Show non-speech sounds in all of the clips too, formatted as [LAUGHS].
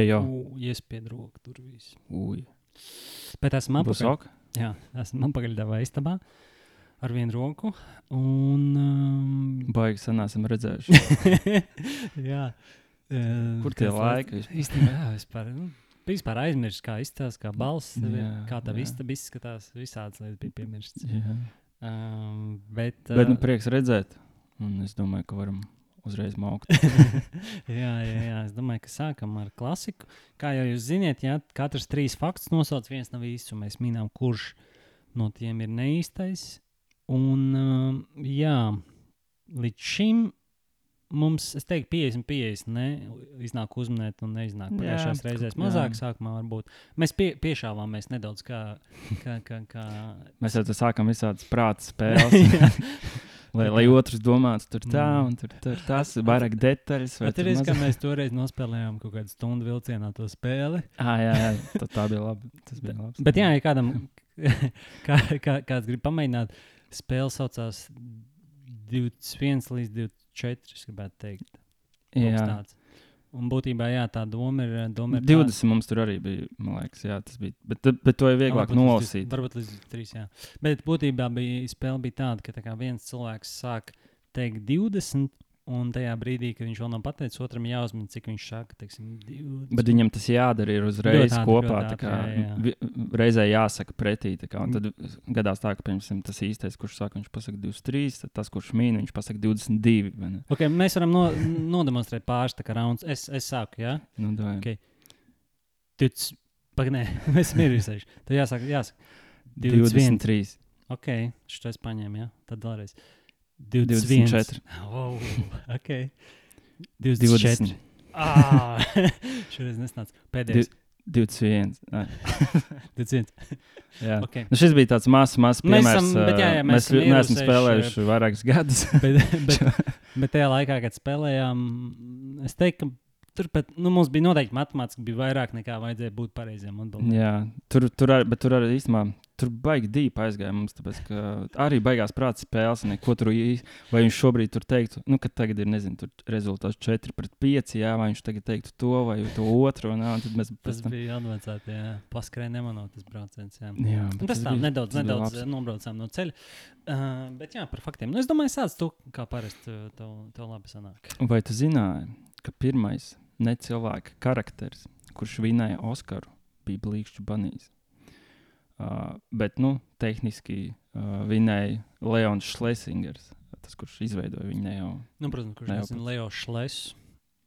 Hei, jau. Iespiedu roku tur viss. Ui. Bet esmu apakaļ. Jā, esmu apakaļdevā istabā ar vienu roku. Un, um, Baigi sanāsim redzējuši. [LAUGHS] jā. Uh, Kur tie laiki? Īstenībā, jā, vispār. Nu, Vispār aizmirst, kā izskatās, kā balss, Jā, kā tā istaba izskatās. Visādas lietas bija piemirstas. Um, bet, Bet nu prieks redzēt. Un es domāju, ka varam uzreiz maukt. [LAUGHS] jā, jā, jā, es domāju, ka sākam ar klasiku. Kā jau jūs zināt, ja katrs trīs faktus nosauc, viens nav īsts, un mēs minām, kurš no tiem ir neīstais. Un, um, jā, līdz šim mums, es teiktu, 50, 50. Ne, iznāk uzminēt, un neiznāk Jā, pagājušās reizēs jā. mazāk. Sākumā varbūt mēs pie, piešāvāmies nedaudz, kā. kā, kā, kā Mēs jau sākam visādas prāta [LAUGHS] spēles. Lai, lai otrs domātu, tur tā Mm. un tur, tur tas ir vairāk detaļas. vai tur Atcerieties, ka mēs toreiz nospēlējām kaut kādu stundu vilcienā to spēli. Ah, jā, jā, tā, tā bija labi. Tas bija labi. Bet, jā, ja kādam [LAUGHS] kā, kā, kāds grib pamēģināt, spēle saucās 21 līdz 24. Es gribētu teikt, jā. tāds. Un būtībā jā, tā doma ir. Doma ir 20 mums tur arī bija, man liekas, jā, tas bija. Bet, bet, to ir tāda- vieglāk nolasīt. 20 Varbūt līdz 3. Jā. Bet būtībā bija spēle bija tāda, ka tā viens cilvēks sāk teikt 20. Un tajā brīdī, kad viņš vēl nav pateicis, otram jāuzmina, cik viņš saka, teiksim, 20. Bet viņam tas jādara ir uzreiz ātri, kopā. ātri, Kā, jā, jā. reizē jāsaka pretī. Kā, tad gadās tā, ka piemēram, tas īstais, kurš saka, viņš pasaka 23, tad tas, kurš mīna, viņš pasaka 22. vai ne? Okay, mēs varam no, nodemonstrēt pāris tā kā raunds. Es, es sāku, jā. Nu, davai. Ok. Tic, pagaidi, nē, [LAUGHS] mēs esam ierīsējuši. Tad jāsaka, jāsaka. 21. 23. Ok, šis paņēma, jā. Tad vēlreiz. 21. 24. Oh, ok. 24. 20. Ah, šoreiz nesnāca. Pēdējais. 21. Ai, [LAUGHS] 21. Jā. Okay. Nu, šis bija tāds mazs, mazs Mēs piemērs. esam- bet jā, jā, mēs mēs neesam spēlējuši vairākus gadus. bet, bet, [LAUGHS] bet tajā laikā, kad spēlējām, es teiktu, ka turpat nu, mums bija noteikti matemātiski bija vairāk nekā vajadzēja būt pareiziem atbildēm. Jā, tur, tur, ar, tur arī īstenībā tur baigi dīpa aizgāja mums. Tāpēc, ka arī baigās prāta spēles. un Ko tur īsti, vai viņš šobrīd tur teiktu, nu, ka tagad ir, nezinu, tur rezultāts 4 pret 5, jā, vai viņš tagad teiktu to vai to otru. Un, jā, un tad mēs Tas tam. bija advancēti, jā. Paskrēja nemanot tas brauciens. Jā. Jā, bet tas tā bija- nedaudz, tas nedaudz labs. nobraucām no ceļa. Uh, bet jā, par faktiem. Nu, es domāju, sāc tu, kā parasti eh, tev, tev labi sanāk. Vai tu zināji, ka pirmais necilvēka karakteris, kurš vinēja Oskaru, bija Blīkšķu Banīs? Uh, bet, nu, tehniski uh, vinēja Leons Schlesingers, tas, kurš izveidoja viņu ne jau. Nu, protams, kurš Ne jau nezina Leo Šles.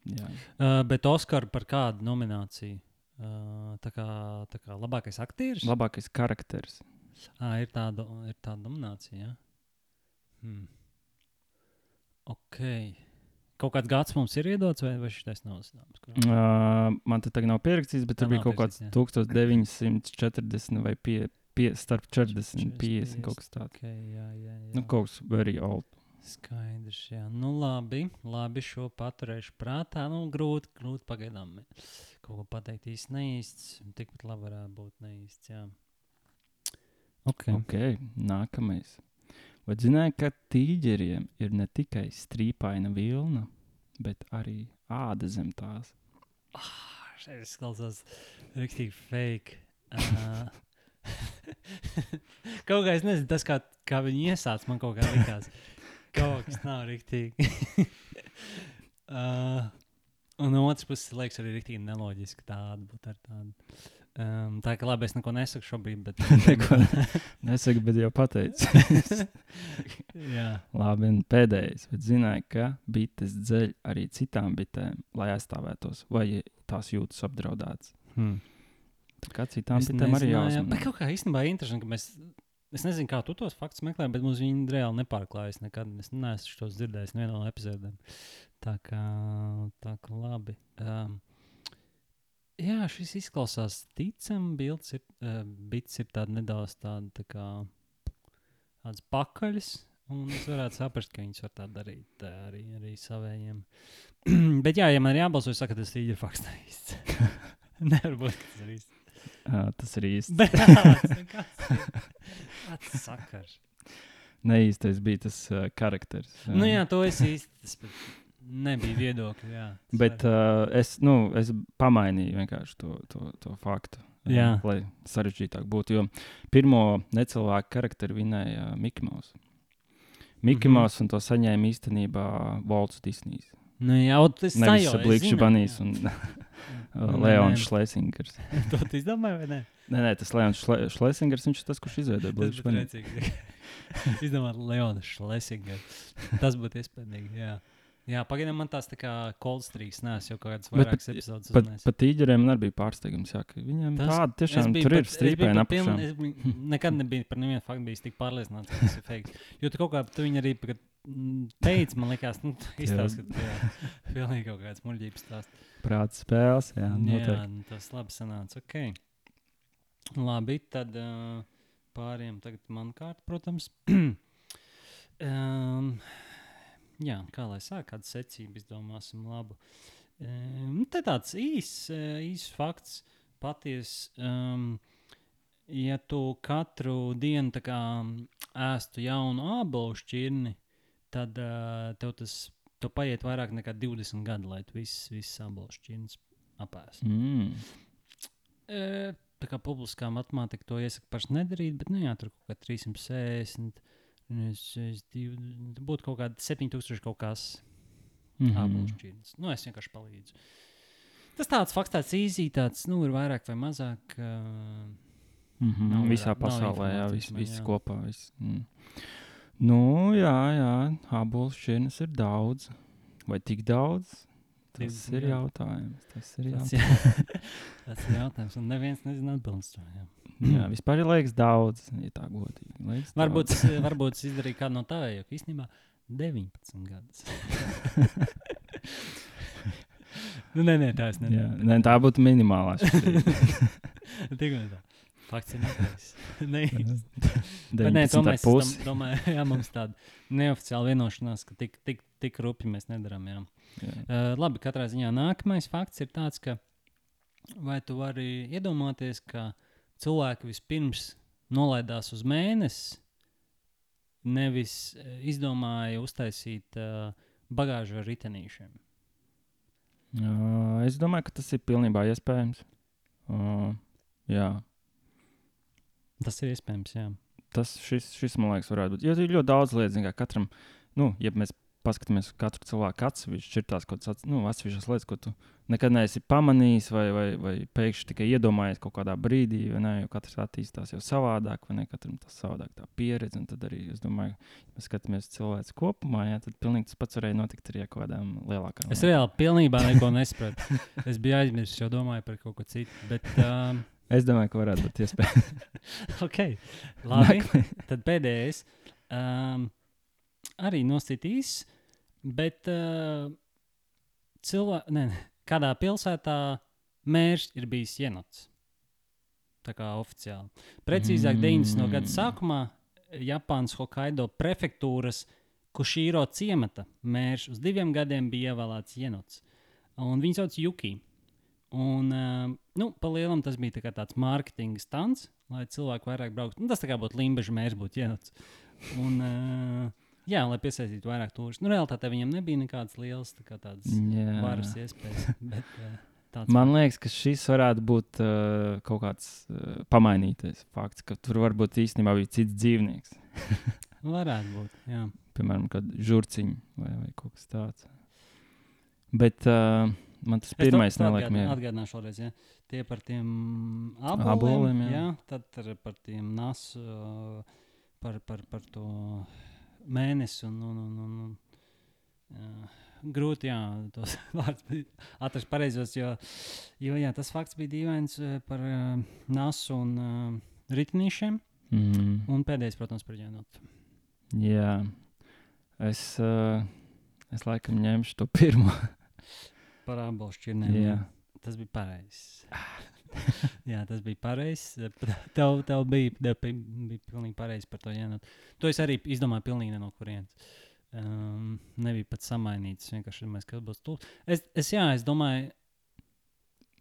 Jā. Uh, bet Oskar par kādu nomināciju? Uh, tā kā, tā kā labākais aktieris? Labākais karakteris. Ah, ir tāda, ir tāda nominācija. Ja? Hmm. Ok. Kaut kāds gads mums ir iedots, vai, vai šis nav zināms? kurā? Uh, man te tagad nav pierakstīts, bet tur bija kaut kāds pierakstīts, 1940 vai pie, pie, starp 40 un 50 kaut kas tāds. Okay, jā, jā, jā. Nu, kaut kas very old. Skaidrs, jā. Nu, labi, labi šo paturēšu prātā. Nu, grūti, grūti pagaidām kaut ko pateikt īsti neīsts. Tikpat labi varētu būt neīsts, jā. Ok. Ok, nākamais. Vai zināji, ka tīģeriem ir ne tikai strīpaina vilna, bet arī āda zem tās? Šeit izklausās rīktīgi fake. Uh, [LAUGHS] kaut kā es nezinu, tas kā, kā viņi iesāca, man kaut kā likās. Kaut kas nav rīktīgi. uh, [LAUGHS] un no otras puses, liekas, arī rīktīgi neloģiski tāda būt ar tādu. Um, tā kā labi, es neko nesaku šobrīd, bet. [LAUGHS] Neko [LAUGHS] Nesaku, bet jau pateicu. [LAUGHS] Jā. Labi, un pēdējais. Bet zināji, ka bites dzeļ arī citām bitēm, lai aizstāvētos, vai tās jūtas apdraudētas. Hmm. Tā kā citām Es bitēm arī nezināju, jāuzmanās. Bet kaut kā īstenībā interesanti, ka mēs. Es nezinu, kā tu tos faktus meklē, bet mums viņi reāli nepārklājas. Nekad es neesmu tos dzirdējis vienā no epizodēm. Tā kā, tā kā labi. Um, jā, šis izklausās ticami. Bilds ir, uh, bits ir tāda nedaudz tāda tā kā tādas pakaļas. Un es varētu saprast, ka viņas var tā darīt uh, arī, arī savējiem. [CLEARS THROAT] bet jā, ja man ir jābalso, es saku, tas ir fakts. neīsts. [LAUGHS] Nevar būt, ka tas ir īsts. Jā, tas ir īsti. [LAUGHS] Bet nu kāds ir? Sakars? Neīstais bija tas uh, karakteris. Nu jā, to es īsti. Tas, bet, Nebija viedokļa. Jā, Bet uh, es, nu, es pamainīju to, to, to faktu. uh, Jā. Lai sarežģītāk būtu. Jo pirmo necilvēku charakteru vinēja Mikls. Mikls mm -hmm. un to saņēma īstenībā Volts Disneys. Nu, jā, tas sajau, es Blikšķis zinu, Banīs un [LAUGHS] [LAUGHS] Nu, Leons. Šlesingers. [LAUGHS] to tu izdomāji, vai ne? Nē, nē, tas Leons Šle Šlesingers, viņš ir tas, kurš izveidoja būtu Banīs. Izdomāt Leona Šlesinga. Tas būtu iespējams. Jā. Jā, pagaidām man tās tā kā cold streaks nes jau kādas Bet vairākas epizodes. Pat, uznes. pat tīģeriem man arī bija pārsteigums, jā, ka viņiem Tas- tāda tiešām biju tur pat- ir strīpēna pat apakšā. Es biju, [LAUGHS] nekad nebiju par nevienu faktu bijis tik pārliecināts, ka tas ir fake. Jo tu kaut kā tu viņu arī teici, man liekas, nu, [LAUGHS] izstāst, ka jā, pilnīgi kaut kāds muļķības stāsts. Prāta spēles, jā, Jā, noteikti. nu, tas labi sanāca. Okay. Labi, tad uh, pāriem tagad man kārt, protams. [CLEARS THROAT] um, jā, kā lai sāk, kādu secību izdomāsim labu. Um, te tāds īss īs fakts, patiesa. Um, ja tu katru dienu kā, ēstu jaunu ābolu šķirni, tad uh, tev tas tev paiet vairāk nekā 20 gadi, lai tu visas, visas ābolu šķirnes apēstu. Mm. E, tā kā publiskā matemātika to iesaka paši nedarīt, bet, nu, jā, tur kaut kā 360, un es, es div, būtu kaut kādi 7000 kaut kas Mm -hmm. šķirnes. Nu, es vienkārši palīdzu. Tas tāds fakts, tāds īsi, tāds, nu, ir vairāk vai mazāk. Uh, Mm -hmm. Nav Visā pasaulē, jā, viss man, vis jā. kopā. Viss. Mm. Nu, jā, jā, abas šķirnes ir daudz. Vai tik daudz? Tas 20 ir jautājums. Tas ir jautājums. [LAUGHS] tas ir jautājums, un neviens nezina atbildēt. Jā. Jā, vispār ir liekas daudz, ja tā godīgi. Liekas Varbūt, daudz. es- varbūt es izdarīju kādu no tādiem, jo īstenībā 19 gadus. [LAUGHS] nu, nē, nē, tā es Jā, nedomāju. ne, tā būtu minimālā. [LAUGHS] Tikmēr tā. Fakts ir nepareizs. Nē, [LAUGHS] Bet nē, 19 to ar mēs esam, pusi. domāju, jā, mums tāda neoficiāla vienošanās, ka tik, tik, tik rupi mēs nedarām. Jā. Jā. Uh, labi, katrā ziņā nākamais fakts ir tāds, ka vai tu vari iedomāties, ka cilvēki vispirms nolaidās uz mēnesi, nevis eh, izdomāja uztaisīt uh, bagāžu ar ritenīšiem. Jā, es domāju, ka tas ir pilnībā iespējams. Uh, jā, Tas ir iespējams, jā. tas šis, šis, man liekas, varētu būt. Jo ir ļoti daudz lietu, kā katram, nu, ja mēs paskatāmies katru cilvēku atsevišķi, ir tās kaut kādas nu, atsevišķas lietas, ko tu nekad neesi pamanījis, vai, vai, vai pēkšņi tikai iedomājies kaut kādā brīdī, vai ne? Jo katrs attīstās jau savādāk, vai ne? Katram tas savādāk tā pieredze. Un tad arī, es domāju, ja mēs skatāmies uz cilvēku kopumā, jā, tad pilnīgi tas pats varēja notikt arī ar kaut kādām lielākām. Es reāli pilnībā neko [LAUGHS] nesapratu. Es biju aizmirsis, jau domāju par kaut ko citu. Bet, um, Es domāju, ka varētu būt iespējams. [LAUGHS] ok, labi. Tad pēdējais. Um, arī nositīs, bet uh, cilvēki, ne, ne, kādā pilsētā mērs ir bijis ienots. Tā kā oficiāli. Precīzāk, Mm. 90. gada sākumā Japānas Hokkaido prefektūras Kušīro ciemata mērs uz diviem gadiem bija ievēlēts ienots. Un viņu sauc Juki. Un, uh, nu, pa lielam tas bija tā tāds mārketinga stāsts, lai cilvēki vairāk brauktu. Nu, tas tā kā būtu limbaģis mērs, būtu ienots. Un, uh, jā, lai piesaistītu vairāk turistu. Nu, realitātē viņam nebija nekādas lielas tā Jā. varas iespējas. [LAUGHS] Bet, uh, tāds Man liekas, ka šis varētu būt uh, kaut kāds uh, pamainītais fakts, ka tur varbūt īstenībā bija cits dzīvnieks. [LAUGHS] varētu būt. Jā. Piemēram, kad žurciņš vai, vai kaut kas tāds. Bet uh, man tas pirmais neliek mierā. Atgādināšu vēlreiz, ja tie par tiem aboliem, Aboliem, jā. jā, tad ar- par tiem nasu, par, par, par to mēnesi un, un, un, un, un jā, grūti, jā, tos [LAUGHS] vārdus atrast pareizos, jo, jo jā, tas fakts bija dīvains uh, par uh, nasu un uh, ritnīšiem, Mm, un pēdējais, protams, par ģenotu. jā, es, uh, es laikam ņemšu to pirmo. Par abolu šķirnēm. jā. Tas bija pareizs. [LAUGHS] Jā, tas bija pareizs. Tev, tev bija, tev bija, pilnīgi pareizi par to jānot. To es arī izdomāju pilnīgi no kurienes. Um, nebija pat samainīts. Vienkārši domāju, kas būs tur. Es, es, jā, es domāju,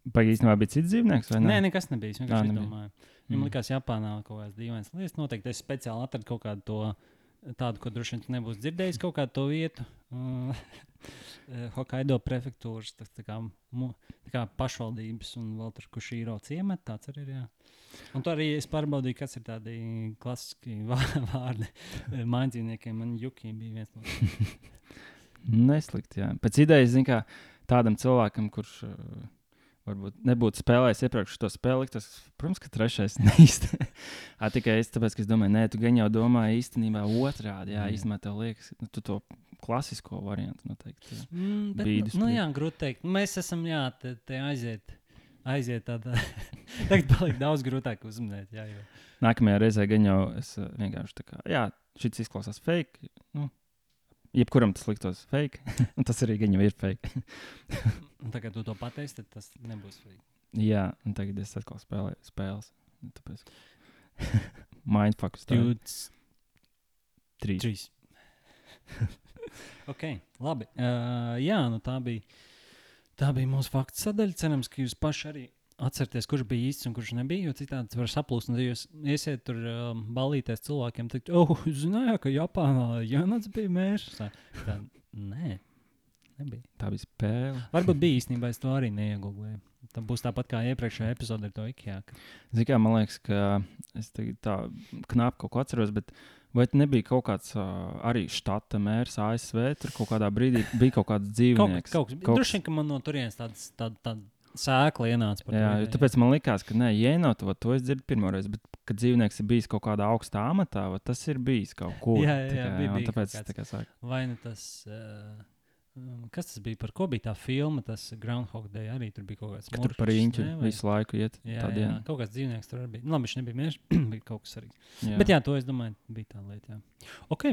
Pagaidām, īstenībā bija cits dzīvnieks, vai nē, ne? nekas nebija. Es vienkārši nebija. domāju. Viņam Mm. likās, Japānā kaut kādas dīvainas lietas. Noteikti es speciāli atradu kaut kādu to tādu, ko droši vien tu nebūsi dzirdējis, kaut kādu to vietu. Uh, [LAUGHS] Hokkaido prefektūras, tā, tā kā, mu, tā kā pašvaldības un vēl tur kušīro ciemata. Tāds arī ir. Jā. Un tur arī es pārbaudīju, kas ir tādi klasiski [LAUGHS] vā- vārdi mājdzīvniekiem. Man juki bija viens no [LAUGHS] Neslikti, jā. Pēc idejas, zin, kā tādam cilvēkam, kurš uh, varbūt nebūtu spēlējis iepriekš to spēli, tas, protams, ka trešais. [LAUGHS] Ā, tikai es, tāpēc, es domāju, nē, tu gan jau domāji īstenībā otrādi. Jā, Jā. īstenībā tev liekas, nu, tu to klasisko variantu noteikti. Mm, bet, Bīdis nu, nu, jā, grūti pateikt. Mēs esam, jā, te, te aiziet. Aiziet tādā. [LAUGHS] Tagad paliek daudz grūtāk uzminēt. Jā, jo. Nākamajā reizē gan jau es vienkārši tā kā, jā, šis izklausās fake. Nu, jebkuram tas liktos fake, [LAUGHS] un tas arī jau ir fake. Tagad tu to pateiksi, tad tas nebūs vajag. jā, un tagad es atkal spēlēju spēles. Tāpēc [LAUGHS] Mindfuck stāv Dudes, trīs. trīs. [LAUGHS] ok, labi. Uh, jā, nu tā bija. Tā bija mūsu faktu sadaļa. Cerams, ka jūs paši arī atcerieties, kurš bija īsts un kurš nebija. Jo citādi tas var saplūst. Un, ja jūs iesiet tur um, balīties cilvēkiem, tad, oh, zināja, ka Japānā Janats bija mērķis. Tā, tā, nē, nebija. Tā bija spēle. Varbūt bija īstenībā, es to arī neiegūlēju. Tā būs tāpat kā iepriekšējā epizode ar to IKEA. Ziniet, kā man liekas, ka es tā knapi kaut ko atceros, bet vai nebija kaut kāds uh, arī štata mērs ASV? Tur kaut kādā brīdī bija kaut kāds Kaut, dzīvnieks. kaut kas. Kaut Droši vien, ka man no turienes tāds tād, tād sēkla ienāca par Jā, jo tāpēc man likās, ka, nē, jēnot to, to es dzirdu pirmoreiz, bet, kad dzīvnieks ir bijis kaut kādā augstā amatā, va, tas ir bijis kaut kur. Jā, jā, jā, bija- un bija tāpēc es tā kā saku. Vai nu tas. Uh, Kas tas bija? Par ko bija tā filma? Tas Groundhog Day arī tur bija kaut kāds Ka tur par īņķu visu laiku iet. Jā, tā jā, kaut kāds dzīvnieks tur arī bija. Nu, labi, viņš nebija miežs, [CLEARS THROAT] bija kaut kas arī. Jā. Bet jā, to es domāju, bija tā lieta. Jā. Ok.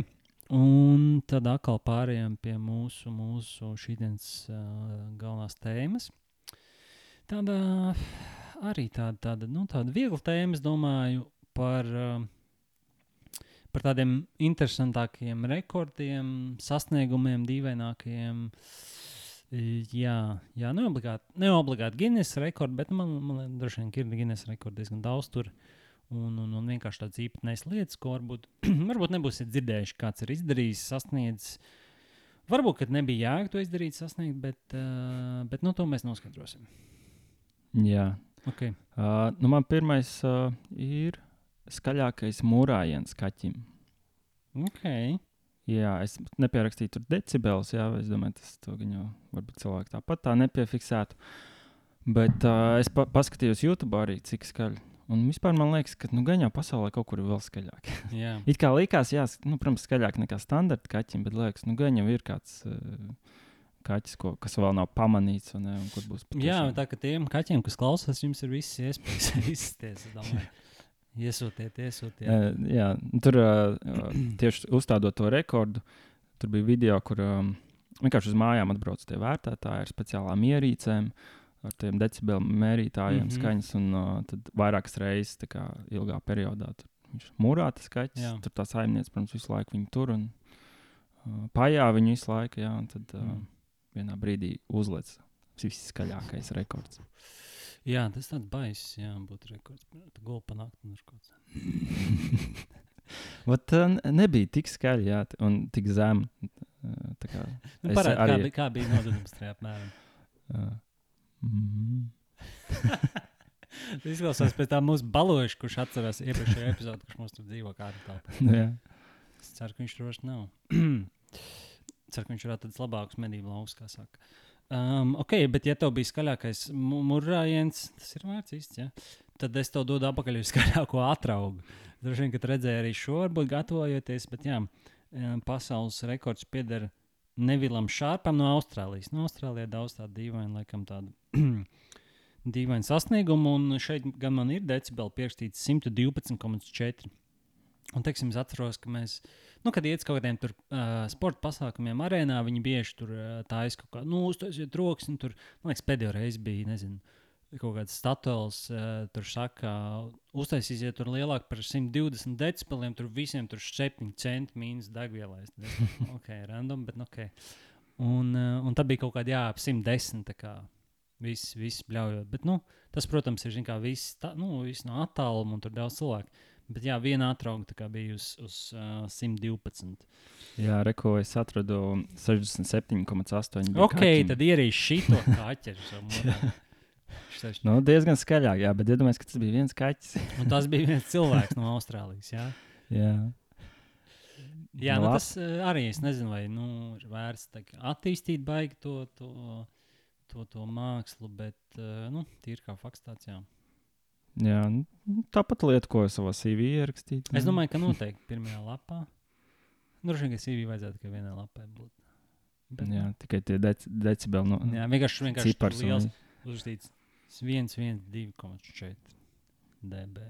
Un tad atkal pārējām pie mūsu, mūsu šīdienas uh, galvenās tēmas. Tāda arī tāda, tāda, nu, tāda viegla tēma, es domāju, par, uh, par tādiem interesantākiem rekordiem, sasniegumiem, dīvainākajiem. I, Jā, jā neobligāti, neobligāti Guinness rekords, bet man, man liekas, droši vien ir Guinness rekords diezgan daudz tur. Un, un, un vienkārši tādas īpatnējas lietas, ko varbūt, [CLEARS THROAT] varbūt nebūsiet dzirdējuši, kāds ir izdarījis, sasniedzis. Varbūt, ka nebija jēga to izdarīt, sasniegt, bet, uh, bet nu, to mēs noskaidrosim. Jā. Okay. Uh, nu man pirmais uh, ir skaļākais mūrājiens kaķim. Okay. Jā, es nepierakstīju tur decibels, jā, es domāju, tas to gan jau varbūt cilvēki tāpat tā nepiefiksētu. Bet uh, es pa paskatījos YouTube arī, cik skaļi. Un vispār man liekas, ka nu, gan jau pasaulē kaut kur ir vēl skaļāk. Jā. [LAUGHS] It kā likās, jā, nu, protams, skaļāk nekā standarta kaķim, bet liekas, nu, gan jau ir kāds uh, kaķis, ko, kas vēl nav pamanīts, un, un kur būs Jā, patiešām- tā kā tiem kaķiem, kas klausās, jums ir visas iespējas [LAUGHS] izsties. Iesūtiet, iesūtiet. Uh, jā, tur uh, tieši uzstādot to rekordu, tur bija video, kur um, vienkārši uz mājām atbrauc tie vērtētāji ar speciālām ierīcēm, ar tiem decibelu mērītājiem, mm. -hmm. skaņas, un uh, tad vairākas reizes tā kā ilgā periodā viņš mūrā tas kaķis. Jā. Tur tā saimniece, protams, visu laiku viņu tur un uh, pajā viņu visu laiku, jā, un tad uh, Mm. Vienā brīdī uzlec viss skaļākais [LAUGHS] rekords. Jā, tas tāds baiss, jā, būtu rekords. Tu gulpi panākt, un ir kaut. [LAUGHS] Vat, uh, nebija tik skaļi, jā, un tik zemi. Uh, tā kā, Nu, Es parādi, kā, arī- bija, kā bija nodoklis tajā apmēram. [LAUGHS] uh, mm, Tas izklausās pēc tā mūsu baloša, kurš atcerās iepriekšējo epizodi, kurš mums tur dzīvo kādā telpā. jā. Es ceru, ka viņš vairs nav. [CLEARS THROAT] ceru, ka viņš ir tāds labāks medību lauks, kā saka. Um, ok, bet ja tev bija skaļākais murājiens, tas ir vārds īsts, ja? tad es tev dodu atpakaļ uz skaļāko atraugu. Droši vien, ka redzēji arī šo, varbūt gatavojoties, bet jā, um, pasaules rekords pieder Nevilam Šārpam no Austrālijas. No Austrālijā daudz tādu dīvainu, laikam tādu [CLEARS THROAT] dīvainu sasniegumu, un šeit gan man ir decibeli pierakstīts 112,4. Un, teiksim, es atceros, ka mēs, nu, kad iet uz kaut kādiem tur uh, sporta pasākumiem, arēnā, viņi bieži tur uh, taisa kaut kā, nu, uztaisiet troksni. Tur, man liekas, pēdējo reizi bija, nezinu, kaut kāds statuls, uh, tur saka, uztaisīsiet tur lielāk par 120 decibeliem, tur visiem tur 7 centi mīnus degvielai. [LAUGHS] Ok, random, bet nu, ok. Un, uh, un tad bija kaut kāda, jā, ap 110. tā kā Viss, viss bļaujot. Bet, nu, tas, protams, ir zin kā, viss, tā, nu, viss no attāluma un tur daudz cilvēku. Bet jā, viena atrauga bija uz, uz uh, 112. Jā, reko es atradu 67,8. bija Ok, kaķim. tad ierīš šito kaķeru. [LAUGHS] Šitais- Nu, diezgan skaļāk, jā, bet iedomājieties, ka tas bija viens kaķis. Un tas bija viens [LAUGHS] cilvēks no Austrālijas. Jā, jā, jā Nu, tas arī es nezinu, vai nu, ir vērts tā attīstīt baigi to, to, to, to mākslu, bet nu, tīri kā fakts tāds. Jā. Jā nu, tāpat lieta, ko es savā CV ierakstīju. Es domāju, ka noteikti pirmajā lapā. Droši vien, ka CV vajadzētu tikai vienai lapai būt. Bet, Jā, tikai tie dec decibeli no jā vienkārši, vienkārši cipars. liels uzrakstīts 112,4 dB.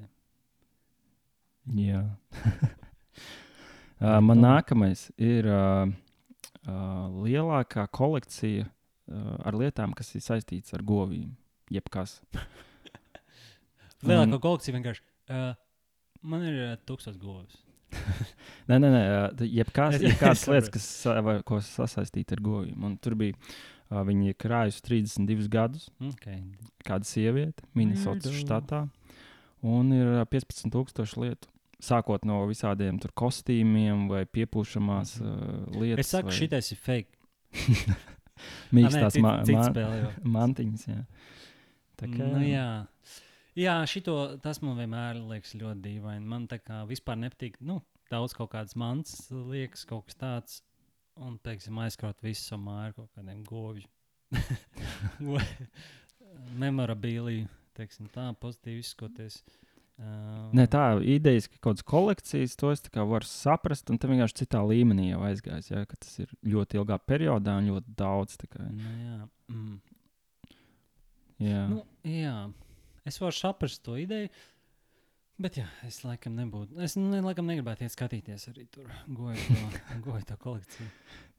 Jā. [LAUGHS] man nākamais ir uh, uh, lielākā kolekcija uh, ar lietām, kas ir saistītas ar govīm. Jebkas. Lielākā Un- kolekcija vienkārši. Uh, man ir uh, tūkstoš govs. [LAUGHS] Nē, nē, nē jebkās, [LAUGHS] es lietas, kas, ko sasaistīt ar govīm. Un tur bija uh, viņa krājusi 32 gadus, Okay. kāda sieviete Minnesotas Weirdo. štatā. Un ir ā, 15,000 lietu. Sākot no visādiem tur kostīmiem vai piepūšamās Mhm. uh, lietas. Es saku, vai šitais ir fake. [LAUGHS] mīkstās mantiņas. Jā. Tā kā, Nu, jā. Jā, šito, tas man vienmēr liekas ļoti dīvaini. Man tā kā vispār nepatīk. Nu, daudz kaut kādas mans liekas, kaut kas tāds. Un, teiksim, aizkraut visu savu māju ar kaut kādiem govju. [LAUGHS] Memorabiliju, teiksim, tā pozitīvi izskoties. Uh, Nē, tā ideja, ka kaut kādas kolekcijas, to es varu saprast, un tam vienkārši citā līmenī jau aizgājis. Jā, ka tas ir ļoti ilgā periodā un ļoti daudz. Nu, jā. Mm. jā. Nu, jā, es varu saprast to ideju. Bet, jā, es laikam nebūtu. Es ne, laikam negribētu iet skatīties arī tur, goju to, [LAUGHS] goju to kolekciju.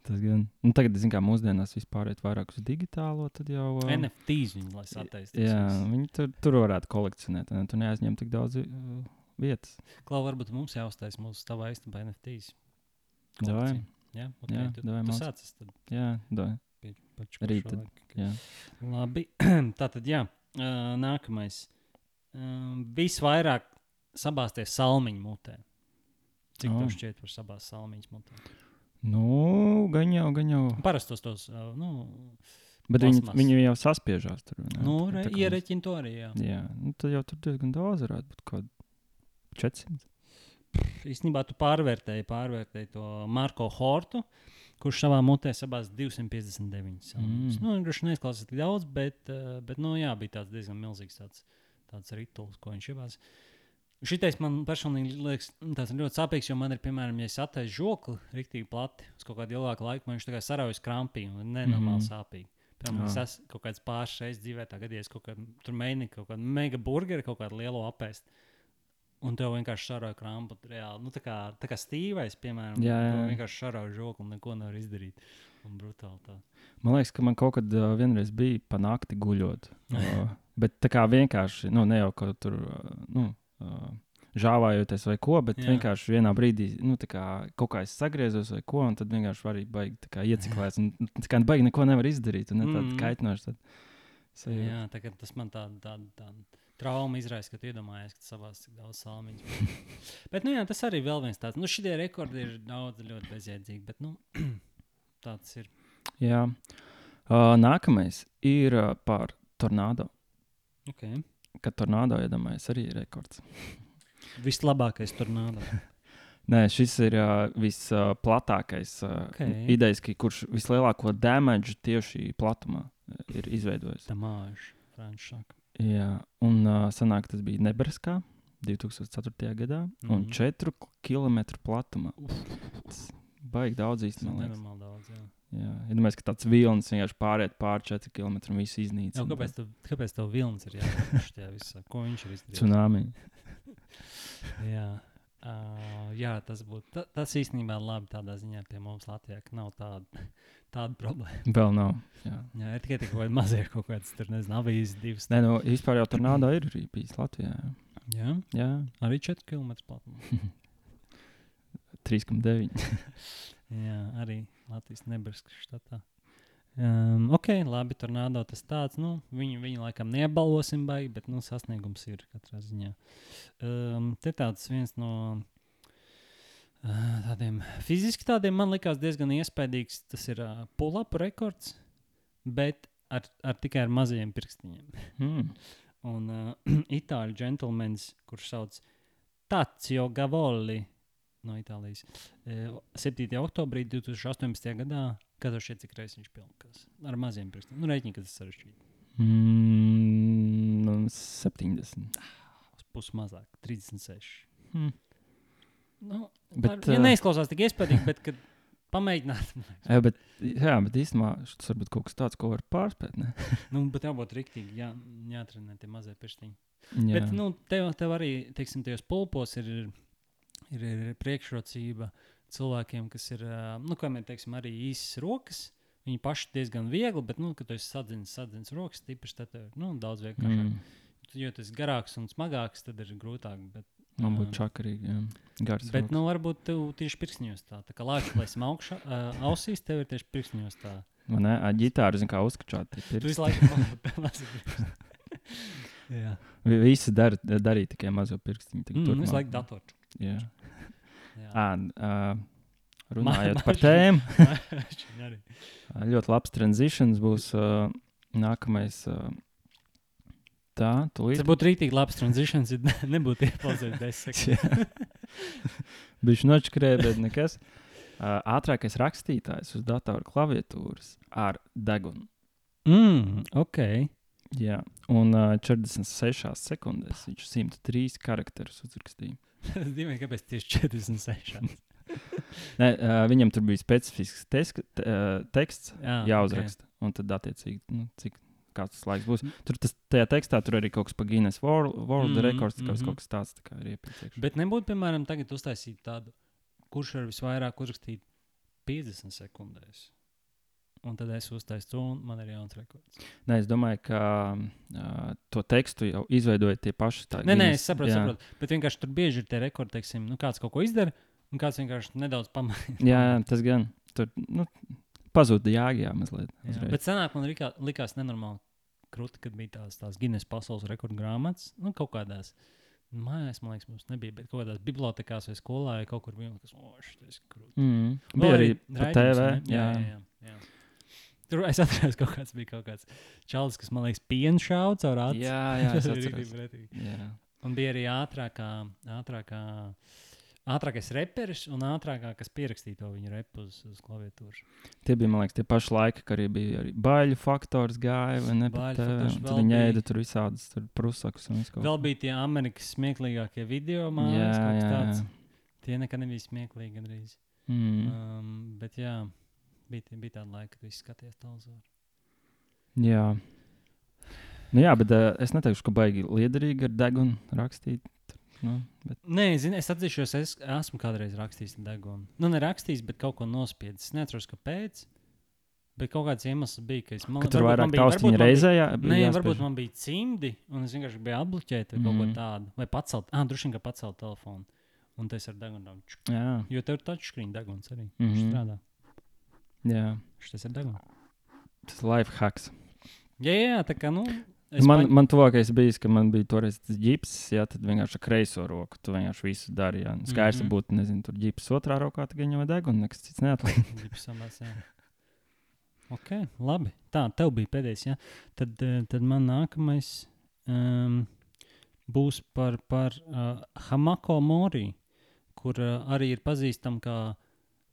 tas gan. Nu, tagad, zin, kā mūsdienās vispār ir vairāk uz digitālo, tad jau. ā, NFTs viņi lai sataisītu. Jā, viņi tur, tur varētu kolekcionēt. Ne? Tur neaizņem tik daudz uh, vietas. Klau, varbūt mums jāuztais mūsu tavā istabā NFTs. Davai. Jā, okay, Jā, tu, davai tu sācis tad. Jā, da, pie- paču Rīt tad, jā. Labi, [CLEARS THROAT] tā tad jā. Uh, nākamais. Uh, visvairāk sabāzties salmiņu mutē. Cik Oh. tev šķiet par sabāzt salmiņas mutē? Nu, gan jau, gan jau. Parastos tos, uh, nu, Bet viņi, viņi jau saspiežās tur. ne? nu Tā re, mums- iereķina to arī, jā. Jā, nu, tad jau tur diezgan daudz varētu būt. Kaut 400. Īstenībā tu pārvērtēji, pārvērtēji to Marko Hortu, kurš savā mutē sabāz 259 salmiņas. Mm. Nu, viņš neizklausās tik daudz, bet, uh, bet nu, jā, bija tāds diezgan milzīgs tāds, tāds rituāls, ko viņš ievāz. Šitais man personīgi liekas tāds ļoti sāpīgs, jo man ir, piemēram, ja es attaisu žokli rīktīgi plati uz kaut kādu ilgāku laiku, man viņš tā kā saraujas krampī un nenormāli Mhm. sāpīgi. Piemēram, es esmu kaut kāds pāris reizes dzīvē, tā gadījies kaut kādu tur mēģināju kaut kādu mega burgeru, kaut kādu lielu apēst. Un tev vienkārši šāroja krampu. Reāli. Nu, tā kā, tā kā stīvais, piemēram, Jā, jā, vienkārši šāroja žokli un neko nevar izdarīt. Un brutāli tā. Man liekas, ka man kaut kad uh, vienreiz bija pa nakti guļot. Uh, [LAUGHS] bet tā kā vienkārši, nu, ne jau kaut tur, uh, nu, uh, žāvājoties vai ko, bet Jā. Vienkārši vienā brīdī, nu, tā kā kaut kā es sagriezos vai ko, un tad vienkārši arī baigi tā ieciklēts. Un tā kā baigi neko nevar izdarīt, un ne tāda Mhm. kaitinoša. Tad, sajūta. Jā, tā kā tas man tāda tā, tā trauma izraisa, ka tu iedomājies, ka savās tik daudz salmiņas. [LAUGHS] bet, nu jā, tas arī vēl viens tāds. Nu, šie rekordi ir daudz ļoti bezjēdzīgi, bet, nu, [CLEARS THROAT] tāds ir. Jā. Uh, nākamais ir uh, par tornado. Okay. Kad tornado iedomājas, arī ir rekords. [LAUGHS] Vislabākais tur [LAUGHS] nāda. Nē, šis ir uh, visplatākais uh, Ok. okay. idejas, kurš vislielāko damage tieši platumā ir izveidojis. Frančs saka. Jā, un uh, sanāk, tas bija Nebraskā 2004. gadā, mm -hmm. un Mhm. 4 km platumā. Tas Baigi daudz īstenībā. Jā. Jā, iedomājieties, ka tāds vilnis vienkārši pāriet pāri 4 km un viss iznīcina. Jā, kāpēc, tu, kāpēc tev vilnis ir jāatcerās tajā visā? Ko viņš ir [LAUGHS] izdarījis? Tsunami. [LAUGHS] Jā. Uh, jā, tas būtu. Ta, tas īstenībā ir labi tādā ziņā pie mums Latvijā, ka nav tāda, [LAUGHS] tāda problēma. Vēl nav. Jā. Jā, ir tikai tik vai mazie kaut kāds tur, nezinu, avīzes divas. Nē, nu, vispār jau tornado ir arī bijis Latvijā. jā. Jā, arī 4 km platumā. [LAUGHS] 3,9. [LAUGHS] Jā, arī Latvijas Nebraskas štatā. Um, ok, labi, tornado tas tāds. Nu, viņu, viņu laikam neapbalvosim, baigi, bet nu, sasniegums ir katrā ziņā. Um, te tāds viens no uh, tādiem fiziski tādiem man likās diezgan iespaidīgs. Tas ir uh, pull-up rekords, bet ar, ar tikai ar mazajiem pirkstiņiem. Mm. [LAUGHS] Un uh, [CLEARS THROAT] itāļu džentlmenis, kurš sauc Tācio Gavoli no Itālijas, uh, 7. oktobrī 2018. gadā, kad uz šeit cik reizes viņš pilnās ar maziem pirkstiem. Nu, reiķiņi, ka tas sarežģīti. Mm, nu, 70. Uz pusi mazāk, 36. Hmm. Nu, Bet, ar, ja ā, neizklausās tik iespaidīgi, bet kad pamēģināt, Jā, bet, jā, bet īstenībā tas varbūt kaut kas tāds, ko var pārspēt. Nu, bet jābūt riktīgi, jā, jāatrenē tie mazie pirkstiņi. Jā, Bet nu, tev, tev arī, teiksim, tajos pulpos ir, ir, ir priekšrocība cilvēkiem, kas ir, nu, kā mēs teiksim, arī īsas rokas. Viņi paši diezgan viegli, bet, nu, kad tu sadzins, sadzins rokas, tīpaši tad ir nu, daudz vienkāršāk. mm. Jo tas garāks un smagāks, tad ir grūtāk. Bet, man ā, būtu čakarīgi. Jā. Gars. Bet, rokas. nu, varbūt tev tieši pirkstiņos tā, tā kā lāča plēsim augšā, uh, ausīs, tev ir tieši pirkstiņos tā. Vai ne? Ar ģitāru zinu, kā uzskačāt. Tu visu laiku [LAUGHS] pelnās. [LAUGHS] Jā, Visi dar, darīja tikai mazo pirkstiņu. mm, visu laiku datorču. Jā. Jā. À, uh, runājot Ma- par tēmu, [LAUGHS] ļoti labs transitions būs uh, nākamais. Uh, tā. Tas būtu rītīgi labs transitions, ja ne- nebūtu iepauzēt desmit. Viņš [LAUGHS] nočakarēja, bet nekas. Uh, ātrākais rakstītājs uz datora klaviatūras ar degunu. Mm, ok. Jā, un uh, 46 sekundēs viņš 103 karakterus uzrakstīja. Es domāju, kāpēc tieši 46. [LAUGHS] Ne, uh, viņam tur bija specifisks tesk, te, uh, teksts, Jā, jāuzraksta. Okay. Un tad, attiecīgi, nu, cik kāds tas laiks būs. Tur tas, tajā tekstā tur arī kaut kas par Guinness World, World mm -hmm, Records, mm. -hmm. kaut kas tāds tā ir iepriekš. Bet nebūtu, piemēram, tagad uztaisīt tādu, kurš var visvairāk uzrakstīt 50 sekundēs. Un tad es uztaisu to, un man ir jauns rekords. Nē, es domāju, ka uh, to tekstu jau izveidoja tie paši. Tā, Nē, nē, es saprotu, jā. saprotu. Bet vienkārši tur bieži ir tie rekordi, teiksim, nu, kāds kaut ko izdara, un kāds vienkārši nedaudz pamaina. Jā, jā, tas gan. Tur nu, pazuda jēga mazliet. Jā, uzreiz. bet senāk man likā, likās nenormāli krūti, kad bija tās, tās Guinness pasaules rekordu grāmatas. Nu, kaut kādās mājās, man liekas, mums nebija, bet kaut kādās bibliotekās vai skolā vai kaut kur bija kas, oh, šis ir krūti. Mm. Bija arī pa raidījums, TV. ne? Jā, jā, jā, jā. Tur es atceros, ka kaut kāds bija kaut kāds čalis, kas man liekas, pienu šāva caur acis. jā, jā Tas bija [LAUGHS] pretīgi. Un bija arī ātrākā, ātrākā, ātrākais reperis un ātrākā, kas pierakstīja to viņa repu uz, uz klaviatūras. Tie bija, man liekas, tie paši laiki, kad arī bija arī baļu faktors gāja, vai ne? Vēl tad viņi ēda tur visādas tur prusakus un visu Vēl bija tie Amerikas smieklīgākie video Jā, mākslinieki, kaut kas tāds. Tie nekad nebija smieklīgi gandrīz. Mm. Um, bet jā, bija, bija tāda laika, kad viss skatījās televizoru. Jā. Nu, jā, bet uh, es neteikšu, ka baigi liederīgi ar degunu rakstīt. Nu, bet, Nē, zini, es atzīšos, es esmu kādreiz rakstījis degunu. Nu, nerakstījis, bet kaut ko nospiedis. Es neatceros, kāpēc. Bet kaut kāds iemesls bija, ka es man, ka tur varbūt vairāk bija- taustiņu bija- reizē. Jā, Nē, jāspiež. varbūt man bija cimdi, un es vienkārši biju apbloķēta vai kaut Mhm. ko tādu. Vai pacelt, ah, droši vien, ka pacelt telefonu. Un tas ar degunu. Jo tev ir touchscreen deguns arī. Mm Mhm. -hmm. strādā. Jā. Šis ir deguns. Tas ir life hacks. Jā, jā, tā kā, nu. Man, paņ- man tuvākais bija, ka man bija toreiz tas ģips, jā, tad vienkārši ar kreiso roku. Tu vienkārši visu dari. Jā. Skaidrs, mm. -hmm. būtu, nezinu, tur ģips otrā rokā, tad viņa jau deg un nekas cits neatliek. Gribu samās, jā. Ok, labi. Tā, tev bija pēdējais. Ja? Tad, tad man nākamais um, būs par, par uh, Hamako Mori, kur uh, arī ir pazīstama kā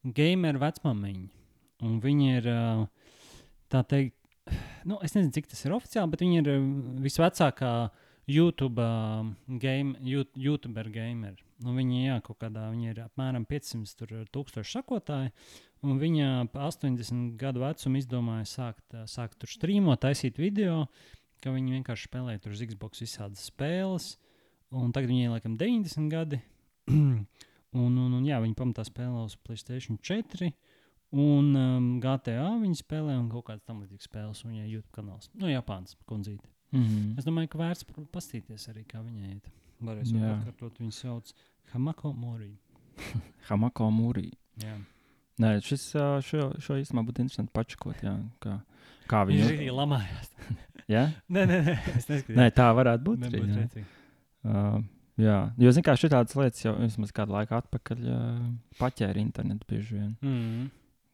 gameru vecmāmiņa. Un viņa ir, tā teikt, nu, es nezinu, cik tas ir oficiāli, bet viņa ir visvecākā YouTube, game, you- YouTuber gamer. Nu, viņa, jā, kādā, viņa ir apmēram 500 tur, tūkstoši sakotāji. Un viņa ap 80 gadu vecumu izdomāja sākt, sākt tur strīmot, taisīt video, ka viņi vienkārši spēlēja tur uz Xbox visādas spēles. Un tagad viņai laikam 90 gadi. [CLEARS THROAT] un, un, un jā, viņi pamatā spēlē uz Playstation 4. Un um, GTA viņi spēlē un kaut kādas tam līdzīgas spēles. Un viņai YouTube kanāls. Nu, Japāns kundzīte. Mm -hmm. Es domāju, ka vērts pa- pastīties arī, kā viņai iet. Varēs Jā. atkārtot, viņu sauc Hamako Mori. [LAUGHS] Hamako mūrī. Jā. Nē, šis, šo, šo īstenībā būtu interesanti pačakot. Jā, kā, kā Viņš viņu arī lamājās. [LAUGHS] ja? nē, nē, nē, es neskatījos. Nē, tā varētu būt. Nebūtu jā. rēcīgi. Uh, jā, jo zinu, kā šitādas lietas jau vismaz kādu laiku atpakaļ uh, paķēra internetu bieži vien. Mm.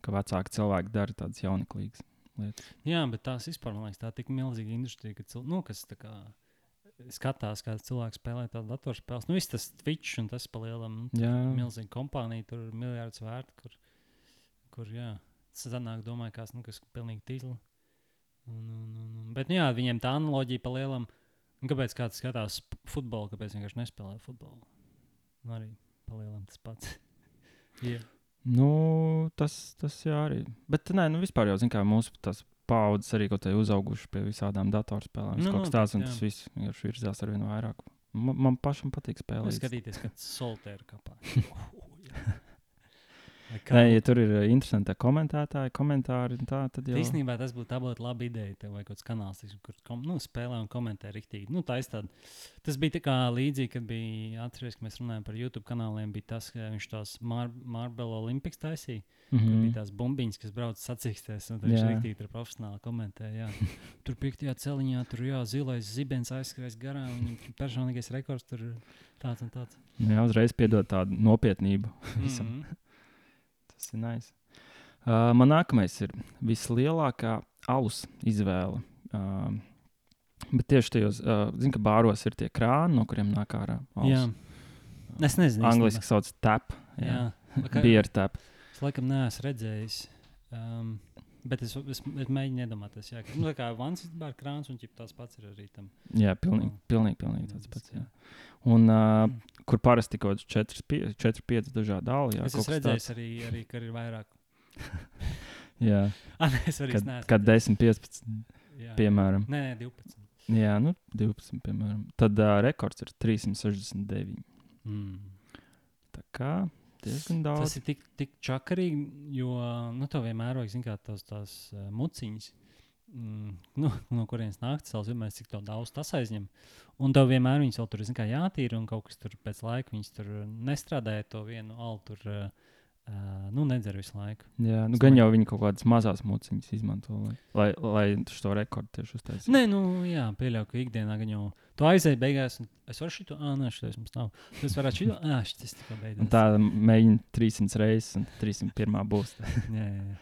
Ka vecāki cilvēki dara tādas jauneklīgas lietas. Jā, bet tās vispār, man liekas, tā ir tik milzīga industrija, ka cil... nu, kas tā kā skatās, kā cilvēks spēlē tādu datorspēles. Nu, viss tas Twitch un tas palielam. Nu, milzīga kompānija, tur ir miljards vērts, kur, kur jā, sanāk, domāju, kas, nu, kas pilnīgi tīzli. Un, un, un, un. Bet, nu, jā, viņiem tā analoģija pa lielam. Un kāpēc kāds skatās futbolu, kāpēc vienkārši nespēlē futbolu? Nu, arī pa lielam tas pats. [LAUGHS] jā. Nu, tas, tas jā, arī. Bet nē, nu vispār jau zinu, kā mūsu paudzes arī kaut kā uzauguši pie visādām datorspēlēm. Nu, Nu, kaut kas noteikti, tāds, un jā. tas viss vienkārši virzās ar vien vairāk. Man, man pašam patīk spēlēt. skatīties, kad soltēra kapā. [LAUGHS] Nē, ja tur ir uh, interesanti komentētāji, komentāri, un tā, tad jau Īstenībā tas būtu tā būtu laba ideja. Tev vajag kaut kāds kanāls, kur kom, nu, spēlē un komentē rīktīgi. Nu, tā ir tāda. Tas bija tā līdzīgi, kad bija atceries, ka mēs runājām par YouTube kanāliem. Bija tas, ka viņš tos Mar Marble Olympics taisīja. Mm. Mhm. Bija tās bumbiņas, kas brauc sacīksties. Un viņš rīktīgi tur profesionāli komentē. Jā. [LAUGHS] Tur piektajā celiņā tur jā, zilais zibens aizskrēs garām. Viņa personīgais rekords tur tāds un tāds. Jā, uzreiz piedod tādu nopietnību. [LAUGHS] Visam. Mhm. Tas ir nice. Uh, man nākamais ir vislielākā alus izvēle. Uh, bet tieši tajos, uh, zinu, ka bāros ir tie krāni, no kuriem nāk ārā. Jā. Es nezinu. Angliski sauc tap. Jā, Jā. [LAUGHS] Beer tap. Es laikam neesmu redzējis. Um, bet es, es, es mēģinu iedomāties, jā, ka nu, kā vans ir krāns un tās pats ir arī tam. Jā, pilnīgi, Oh. pilnīgi, pilnīgi tāds pats. Jā. Un uh, kur parasti kaut kāds 4-5 dažādi dāli. Jā, es esmu redzējis arī, arī, ka ir vairāk. tāds. [LAUGHS] Jā, [LAUGHS] Ah, es arī kad, neesmu. kad redzējis. 10, 15, Jā. piemēram. Nē, nē, 12. Jā, nu 12, piemēram. Tad uh, rekords ir 369. Mm. Tā kā diezgan daudz. Tas ir tik, tik čakarīgi, jo nu, tev vienmēr vajag zināt, tās, tās uh, muciņas, mm, nu, no kurienes nāk tas vienmēr, cik to daudz tas aizņem. Un tev vienmēr viņas vēl tur ir jātīra, un kaut kas tur pēc laika viņas tur nestrādāja to vienu alu. Tur, uh, uh, nu, nedzer visu laiku. Jā, nu, gan jau viņi kaut kādas mazas muciņas izmanto, lai, lai, lai šo rekordu tieši uztaisītu. Nē, nu, jā, pieļauju, ka ikdienā gan jau tu aizēji beigās, un es varu šito, ah, nē, šis mums nav. Es varētu šito, ah, šis tikai Un beidzās. tā mēģina 300 reizes, un 301 būs. [LAUGHS] Jā, jā, jā.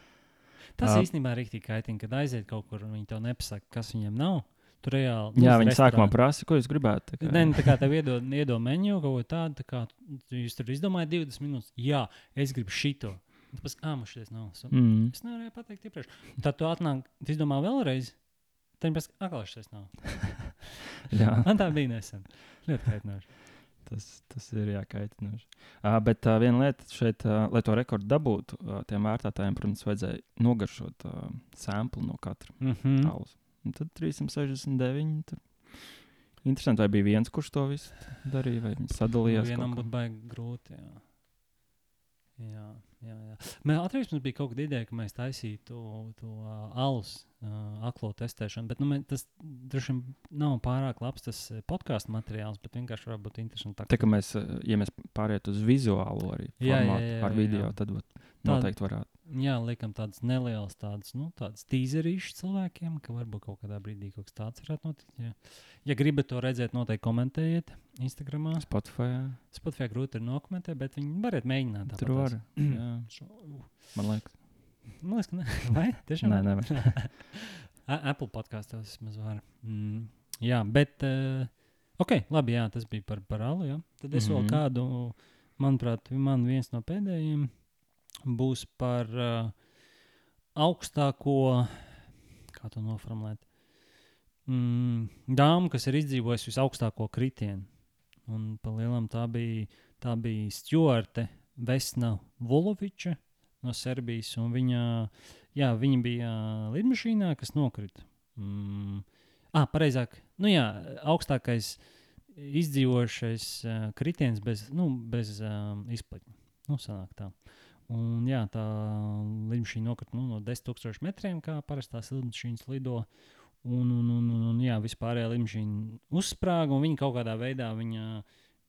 Tas Ā. īstenībā ir rīktīgi kaitīgi, kad aiziet kaut kur un viņi to nepasaka, kas viņiem nav. Tur reāli. Jā, viņi sākumā prasa, ko jūs gribētu. tā kā- Nē, nu, tā kā [LAUGHS] tev iedod, iedod menu kaut ko tādu, tā kā jūs tur izdomājat 20 minūtes. Jā, es gribu šito. Pasaki, ah, man šis nav. Mm. Es nevarēju pateikt iepriekš. Tad tu atnāk, tu izdomā vēlreiz. Tad viņi pasaka, ah, šis nav. [LAUGHS] Man tā bija nesen. Ļoti kaitinoši. tas, tas ir jākaitinoši. Uh, bet uh, viena lieta šeit, uh, lai to rekordu dabūtu, uh, tiem vērtētājiem, protams, vajadzēja nogaršot uh, sēklu no katra Mm -hmm. alus. Un tad 369. Tur. Interesanti, vai bija viens, kurš to visu darīja, vai viņi sadalījās. Vienam kaut kā? būtu baigi grūti. Jā. Jā, jā, jā. Mēs atceros, mums bija kaut kāda ideja, ka mēs taisītu to, to uh, alus uh, aklo testēšanu, bet nu, mē, tas droši vien nav pārāk labs tas podkāstu materiāls, bet vienkārši varētu būt interesanti. Tā kā mēs, uh, ja mēs pārietu uz vizuālo arī Jā, jā, formātu jā, ar jā, video, jā. tad būt, noteikti varētu. Jā, liekam, tādas nelielas, tādas, nu, tādas tīzerīšas cilvēkiem, ka varbūt kaut kādā brīdī kaut kas tāds varētu notikt. Jā. Ja gribat to redzēt, noteikti komentējiet Instagram. Spotify. jā. Spotify grūti ir nokomentēt, bet viņi varat mēģināt. Tur var. [CLEARS THROAT] Šo- Man liekas, Man liekas, ka ne. [LAUGHS] Vai? Tiešām? Nē. [LAUGHS] A- Apple podkāstos vismaz var. Mm, jā, bet. Uh, ok, labi, jā, tas bija par parālu. Tad es mm -hmm. vēl Mhm. kādu, manuprāt, man viens no pēdējiem būs par uh, augstāko, kā to noformulēt, mm, dāmu, kas ir izdzīvojusi visaugstāko kritienu. Un pa lielam tā bija, tā bija Stjorte Vesna Voloviča no Serbijas. un Viņa, jā, viņa bija uh, lidmašīnā, kas nokrita. Mm. Ah, pareizāk, nu jā, augstākais izdzīvojušais uh, kritiens bez, nu, bez um, izplatņa. Nu, sanāk tā. Un, jā, tā lidmašīna nokrita nu, no 10,000 metriem, kā parastās lidmašīnas lido. Un, un, un, un, jā, vispārējā lidmašīna uzsprāga, un viņa kaut kādā veidā viņa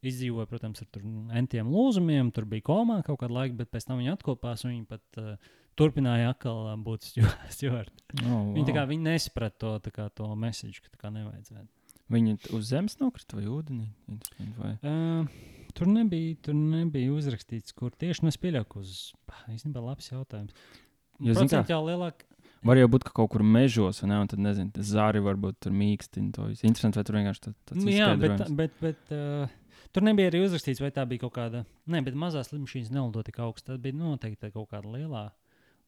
izdzīvoja, protams, ar tur entiem lūzumiem, tur bija komā kaut kādu laiku, bet pēc tam viņi atkopās un viņi pat uh, turpināja atkal uh, būt stūri. [LAUGHS] Oh, Viņi, tā kā, viņi nesaprata to, kā, to mēsīju, ka tā kā nevajadzētu. Viņi t- uz zemes nokrita vai ūdenī? Vai? Uh, tur, nebija, tur nebija uzrakstīts, kur tieši nu, es pieļauju, uz īstenībā labs jautājums. Jo, kā- Procentuāli lielāk. Var jau būt, ka kaut kur mežos, ne? Un tad, nezinu, tas zāri varbūt tur mīkstina to visu. Interesanti, vai tur vienkārši tā, tāds Nu, jā, bet, bet, bet uh, tur nebija arī uzrakstīts, vai tā bija kaut kāda. Nē, bet mazās lidmašīnas nelido tik augstu. Tā bija noteikti kaut kāda lielā,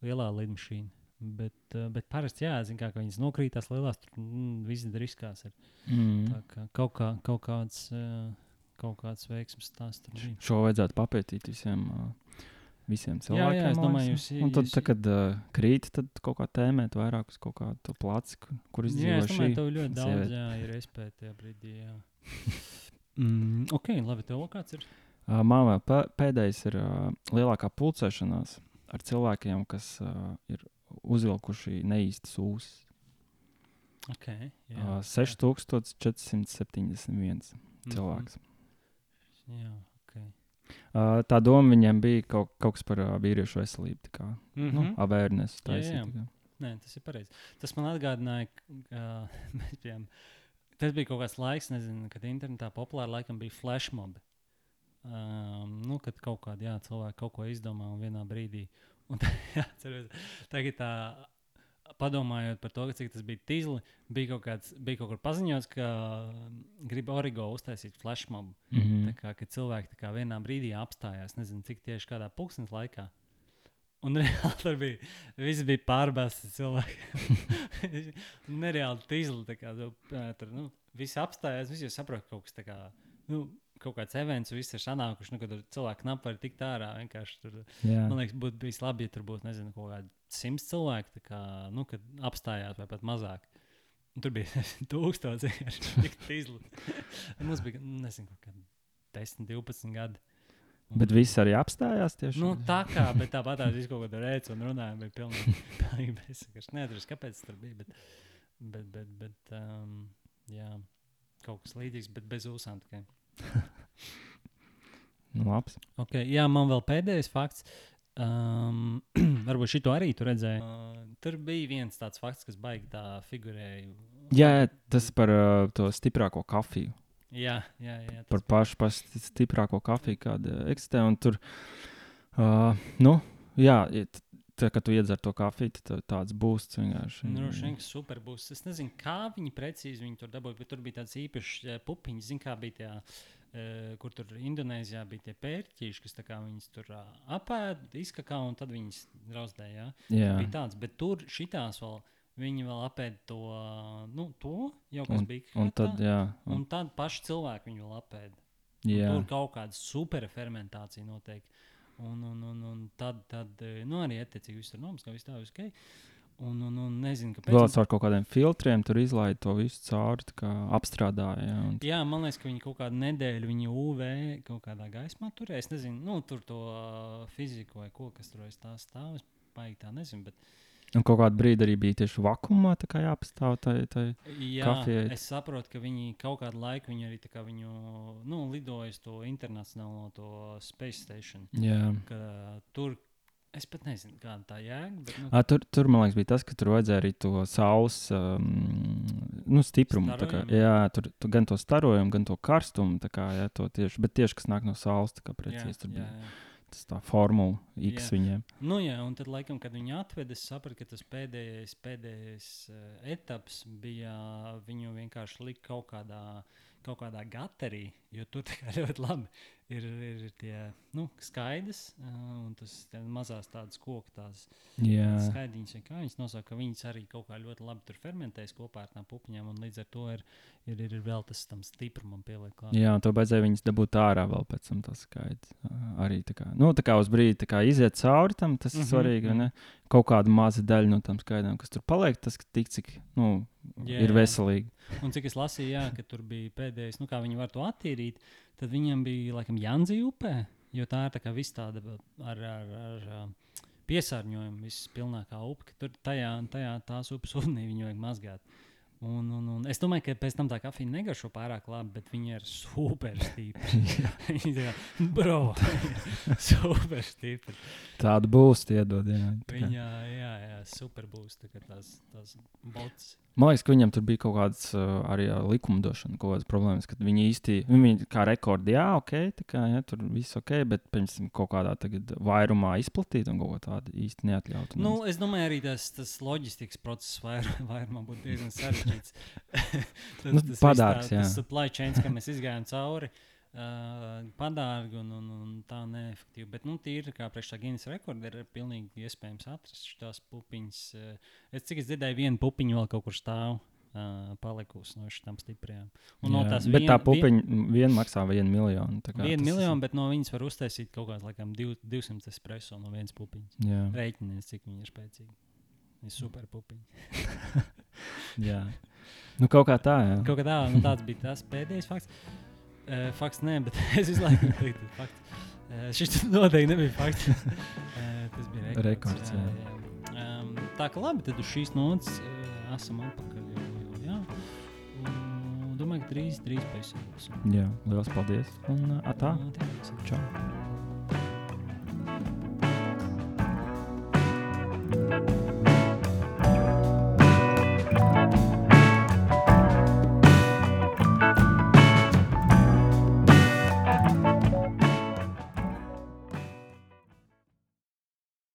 lielā lidmašīna. Bet, uh, bet parasti, jā, zin, kā, ka viņas nokrītās lielās, tur mm, viss riskās. Ir. Mm. Tā kā kaut, kā, kaut kāds. Uh, Kaut kāds veiksmīgs stāsts. Šo vajadzētu papētīt visiem, ā, visiem Jā, cilvēkiem. jā, es man domāju, jūs- Un tad, jūs- tad kad uh, krīt, tad kaut kā tēmēt vairāk uz kaut kādu placi, kur, kur Jā, izdzīvo es šī. tev ļoti daudz sieviete. jā, ir iespēja tajā brīdī. Jā. [LAUGHS] mm, ok, labi, tev kāds ir. Uh, Man vēl pē- pēdējais ir uh, lielākā pulcēšanās ar cilvēkiem, kas uh, ir uzvilkuši neīstas ūsas. Okay, jā, Uh, 6471 cilvēks. Mhm, jā, okay. Uh, tā doma viņiem bija kaut, kaut kas par uh, vīriešu veselību. tā Kā, mm nu, -hmm. taisīt. tā kā. Nē, tas ir pareizi. Tas man atgādināja, ka [LAUGHS] mēs bijām. Tas bija kaut kāds laiks, nezinu, kad internetā populāri laikam bija flashmob. Um, nu, kad kaut kādi jā, cilvēki kaut ko izdomā un vienā brīdī. Un, [LAUGHS] jā, ceros, tagad tā, padomājot par to, ka cik tas bija tīzli, bija kaut, kāds, bija kaut kur paziņots, ka grib Origo uztaisīt flashmob. Tā Mhm. kā, kad cilvēki tā kā vienā brīdī apstājās, nezinu, cik tieši kādā pulkstenes laikā. Un [LAUGHS] reāli tur bija, viss bija pārbāzts cilvēki. [LAUGHS] Nereāli tīzli, tā kā ā, tur, nu, visi apstājās, visi jau saprot, ka kaut kas tā kā, nu, kaut kāds events, viss ir sanākuši, nu, kad tur cilvēki knap var tikt ārā, tur, Jā. man liekas, būtu bijis labi, ja tur būtu, nezinu, kaut kādi simts cilvēki, tā kā, nu, kad apstājās vai pat mazāk. Un tur bija [LAUGHS] tūkstoši tik tīzli. [LAUGHS] Mums bija, nezinu, kaut kādi 10, 12 gadi. Un- Bet viss arī apstājās tieši Nu, tā kā, bet tāpat tā visu kaut ko rēca un runāja, bija pilnīgi, [LAUGHS] pilnīgi bezsakaļs. Neatceros, kāpēc tur bija, bet, bet, bet, bet um, jā, kaut kas līdzīgs, bet bez ūsām tikai. [LAUGHS] Nu, labs. Okay, jā, man vēl pēdējais fakts. Um, [CLEARS THROAT] varbūt šito arī tu redzēji. Uh, tur bija viens tāds fakts, kas baigi tā figurēja. Jā, tas par uh, to stiprāko kafiju. Jā, jā, jā. tas Par pašu, pašu stiprāko kafiju, kāda eksistē. Un tur, uh, nu, jā, tā, kad tu iedzer to kafiju, tad tev tāds būs vienkārši. Nu, šeit super būs. Es nezinu, kā viņi precīzi viņu tur dabūja, bet tur bija tāds īpašs eh, pupiņš. Zinu, kā bija tajā, eh, kur tur Indonēzijā bija tie pērķīši, kas tā viņas tur apēda, izkakā un tad viņas drauzdēja. Jā, Bija tāds, bet tur šitās vēl viņi vēl apēda to, nu, to jau kas bija. un tad, jā, un un, tad paši cilvēki viņu apēda. Un. Tur kaut kāda superfermentācija notiek. Un, un, un, un tad, tad eh, nu, arī attiecīgi viss tur nomaskā, viss tā, viss ok. Un, un, un nezinu, kāpēc. Vēl caur kaut kādiem filtriem tur izlaiž to visu cauri, kā apstrādāja. Jā, un, Jā, man liekas, ka viņi kaut kādu nedēļu viņu UV kaut kādā gaismā turēja. Es nezinu, nu, tur to uh, fiziku vai ko, kas tur aiz tā stāv. Es baigi tā nezinu. Bet, un kaut kādu brīdi arī bija tieši vakumā, tā kā jāpastāv. Tai, tai. jā, Kafijai. es saprotu, ka viņi kaut kādu laiku viņi arī kā viņu nu, lidoja uz to internacionālo to space station. Jā. Ka, tur es pat nezinu, kāda tā jēga. Bet, nu, À, tur, tur, man liekas, bija tas, ka tur vajadzēja arī to saules um, nu, stiprumu. Kā, jā. jā, tur tu, gan to starojumu, gan to karstumu. Kā, jā, to tieši, bet tieši kas nāk no saules, tā kā precīzi tur jā, bija jā. Tas tā formula X Jā. viņiem. Nu, jā, un tad, laikam, kad viņi atveda, es sapratu, ka tas pēdējais, pēdējais uh, etaps bija viņu vienkārši likt kaut kādā, kaut kādā gaterī, jo tur ļoti labi ir, ir tie nu, skaidrs, uh, un tas mazās tādas koku tās Jā, skaidiņas, vai kā viņas nosauc, ka viņas arī kaut kā ļoti labi tur fermentēs kopā ar tām pupiņām, un līdz ar to ir, ir, ir, ir vēl tas tam stiprumam pieliek klāt. jā un to vajadzēja viņus dabūt ārā vēl pēc tam. Tas skaidrs. Arī tā kā, nu, tā kā uz brīdi kā iziet cauri tam, tas ir Mhm, svarīgi. vai mhm. ne? Kaut kāda maza daļa no tām skaidrām, kas tur paliek, tas tik cik nu, Jā, ir jā. veselīgi. Un cik es lasīju, jā, ka tur bija pēdējais, nu, kā viņi var to attīrīt, tad viņiem bija laikam Janzi upē, jo tā ir tā kā viss tāda ar, ar, ar piesārņojumu, viss pilnākā upe, ka tur tajā, tajā tās upes ūdenī viņu vajag mazgāt. Un, un, un es domāju, ka pēc tam tā kafija negaršo pārāk labi, bet viņa ir super [LAUGHS] tā, bro, [LAUGHS] super stipra. Tāda būs, iedod. Jā, tā kā- Viņa, jā, jā, super būs tā tās, tās bots. Man liekas, ka viņam tur bija kaut kādas uh, arī ar likumdošanu, kaut kādas problēmas, kad viņi īsti, viņi kā rekordi, jā, ok, tā kā, jā, tur viss ok, bet pirms tam kaut kādā tagad vairumā izplatīt un kaut ko tādu īsti neatļaut. Nu, es domāju, arī tas, tas loģistikas process vair, [LAUGHS] vairumā būtu diezgan sarežģīts. [LAUGHS] tas, Nu, viss padārgs, tā- jā. tas supply chains, kā mēs izgājām cauri. Uh, padārgi un, un, un tā neefektīvi. Bet, nu, tīri kā priekš tā Guinness rekorda ir pilnīgi iespējams atrast šīs pupiņas. Uh, es cik es dzirdēju, viena pupiņa vēl kaut kur stāv. Uh, palikusi no šīm stiprajām. Un no tās bet vien- tā vien- pupiņa viena maksā vienu miljonu. tā kā Vienu miljonu, bet no viņas var uztaisīt kaut kāds, laikam, div- 200 espreso no vienas pupiņas. Jā, Rēķinies, cik viņa ir spēcīga. Viņa ir super pupiņa. [LAUGHS] jā. Nu, kaut kā tā, jā. Kaut kā tā, nu, tāds bija tas pēdējais fakts. Uh, fakts nē, bet [LAUGHS] es visu laiku teiktu, fakts. Uh, šis noteikti nebija fakts. uh, [LAUGHS] tas bija rekords. Rekords, jā. jā. Um, tā kā labi, tad uz šīs nots uh, esam atpakaļ. Jau, jau, jā. Un, domāju, ka drīz, drīz pēc tam. jā. Lielas paldies. Un uh, atā. Tiekamies. Čau.